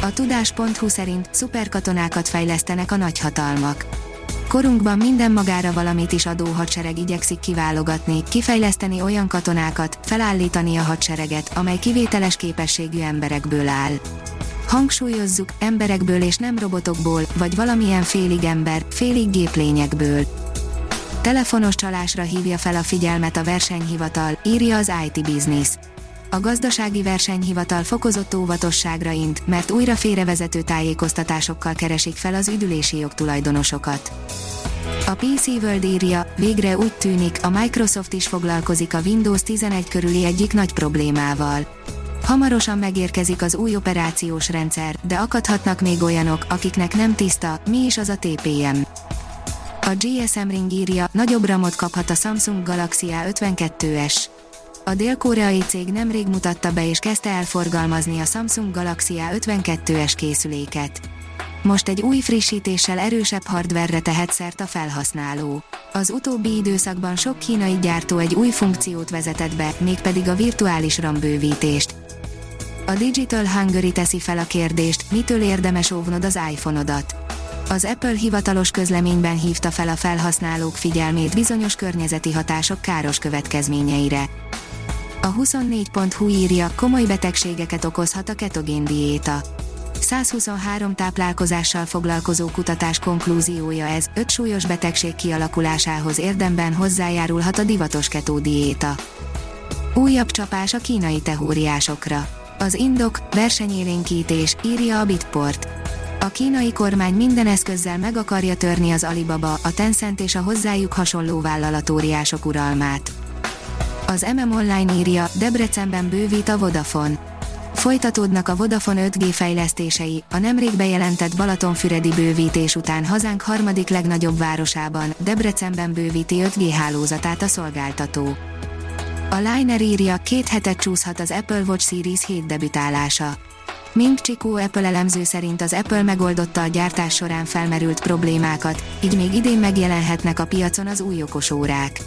A tudás.hu szerint szuperkatonákat fejlesztenek a nagyhatalmak. Korunkban minden magára valamit is adó hadsereg igyekszik kiválogatni, kifejleszteni olyan katonákat, felállítani a hadsereget, amely kivételes képességű emberekből áll. Hangsúlyozzuk, emberekből és nem robotokból, vagy valamilyen félig ember, félig géplényekből. Telefonos csalásra hívja fel a figyelmet a versenyhivatal, írja az IT Business a gazdasági versenyhivatal fokozott óvatosságra int, mert újra félrevezető tájékoztatásokkal keresik fel az üdülési jogtulajdonosokat. A PC World írja, végre úgy tűnik, a Microsoft is foglalkozik a Windows 11 körüli egyik nagy problémával. Hamarosan megérkezik az új operációs rendszer, de akadhatnak még olyanok, akiknek nem tiszta, mi is az a TPM. A GSM Ring írja, nagyobb ramot kaphat a Samsung Galaxy A52s. A dél-koreai cég nemrég mutatta be és kezdte elforgalmazni a Samsung Galaxy A52-es készüléket. Most egy új frissítéssel erősebb hardverre tehet szert a felhasználó. Az utóbbi időszakban sok kínai gyártó egy új funkciót vezetett be, mégpedig a virtuális RAM bővítést. A Digital Hungary teszi fel a kérdést, mitől érdemes óvnod az iPhone-odat. Az Apple hivatalos közleményben hívta fel a felhasználók figyelmét bizonyos környezeti hatások káros következményeire. A 24.hu írja, komoly betegségeket okozhat a ketogén diéta. 123 táplálkozással foglalkozó kutatás konklúziója ez, 5 súlyos betegség kialakulásához érdemben hozzájárulhat a divatos ketódiéta. Újabb csapás a kínai tehóriásokra. Az indok, versenyélénkítés, írja a Bitport. A kínai kormány minden eszközzel meg akarja törni az Alibaba, a Tencent és a hozzájuk hasonló vállalatóriások uralmát. Az MM Online írja, Debrecenben bővít a Vodafone. Folytatódnak a Vodafone 5G fejlesztései, a nemrég bejelentett Balatonfüredi bővítés után hazánk harmadik legnagyobb városában, Debrecenben bővíti 5G hálózatát a szolgáltató. A Liner írja, két hetet csúszhat az Apple Watch Series 7 debütálása. Ming Csikó Apple elemző szerint az Apple megoldotta a gyártás során felmerült problémákat, így még idén megjelenhetnek a piacon az új okosórák.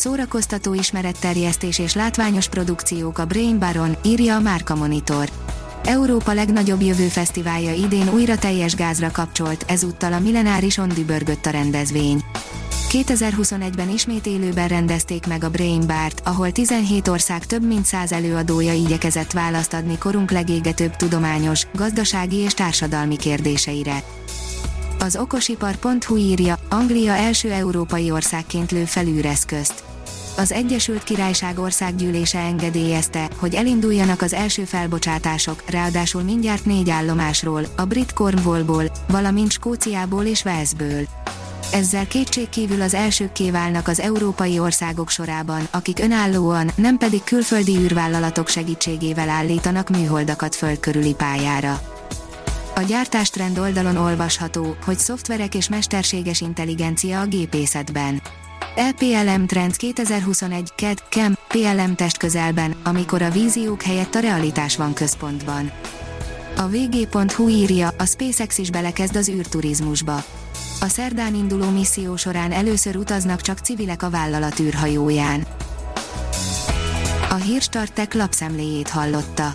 Szórakoztató ismeretterjesztés és látványos produkciók a Brain Baron, írja a Márka Monitor. Európa legnagyobb jövő fesztiválja idén újra teljes gázra kapcsolt, ezúttal a millenáris Ondübörgött a rendezvény. 2021-ben ismét élőben rendezték meg a Brain Bart, ahol 17 ország több mint 100 előadója igyekezett választ adni korunk legégetőbb tudományos, gazdasági és társadalmi kérdéseire. Az okosipar.hu írja, Anglia első európai országként lő fel űreszközt. Az Egyesült Királyság országgyűlése engedélyezte, hogy elinduljanak az első felbocsátások, ráadásul mindjárt négy állomásról, a brit Cornwallból, valamint Skóciából és Walesből. Ezzel kétségkívül az elsőkké válnak az európai országok sorában, akik önállóan, nem pedig külföldi űrvállalatok segítségével állítanak műholdakat földkörüli pályára. A gyártástrend oldalon olvasható, hogy szoftverek és mesterséges intelligencia a gépészetben. EPLM Trends 2021 KED KEM PLM test közelben, amikor a víziók helyett a realitás van központban. A vg.hu írja, a SpaceX is belekezd az űrturizmusba. A szerdán induló misszió során először utaznak csak civilek a vállalat űrhajóján. A hírstartek lapszemléjét hallotta.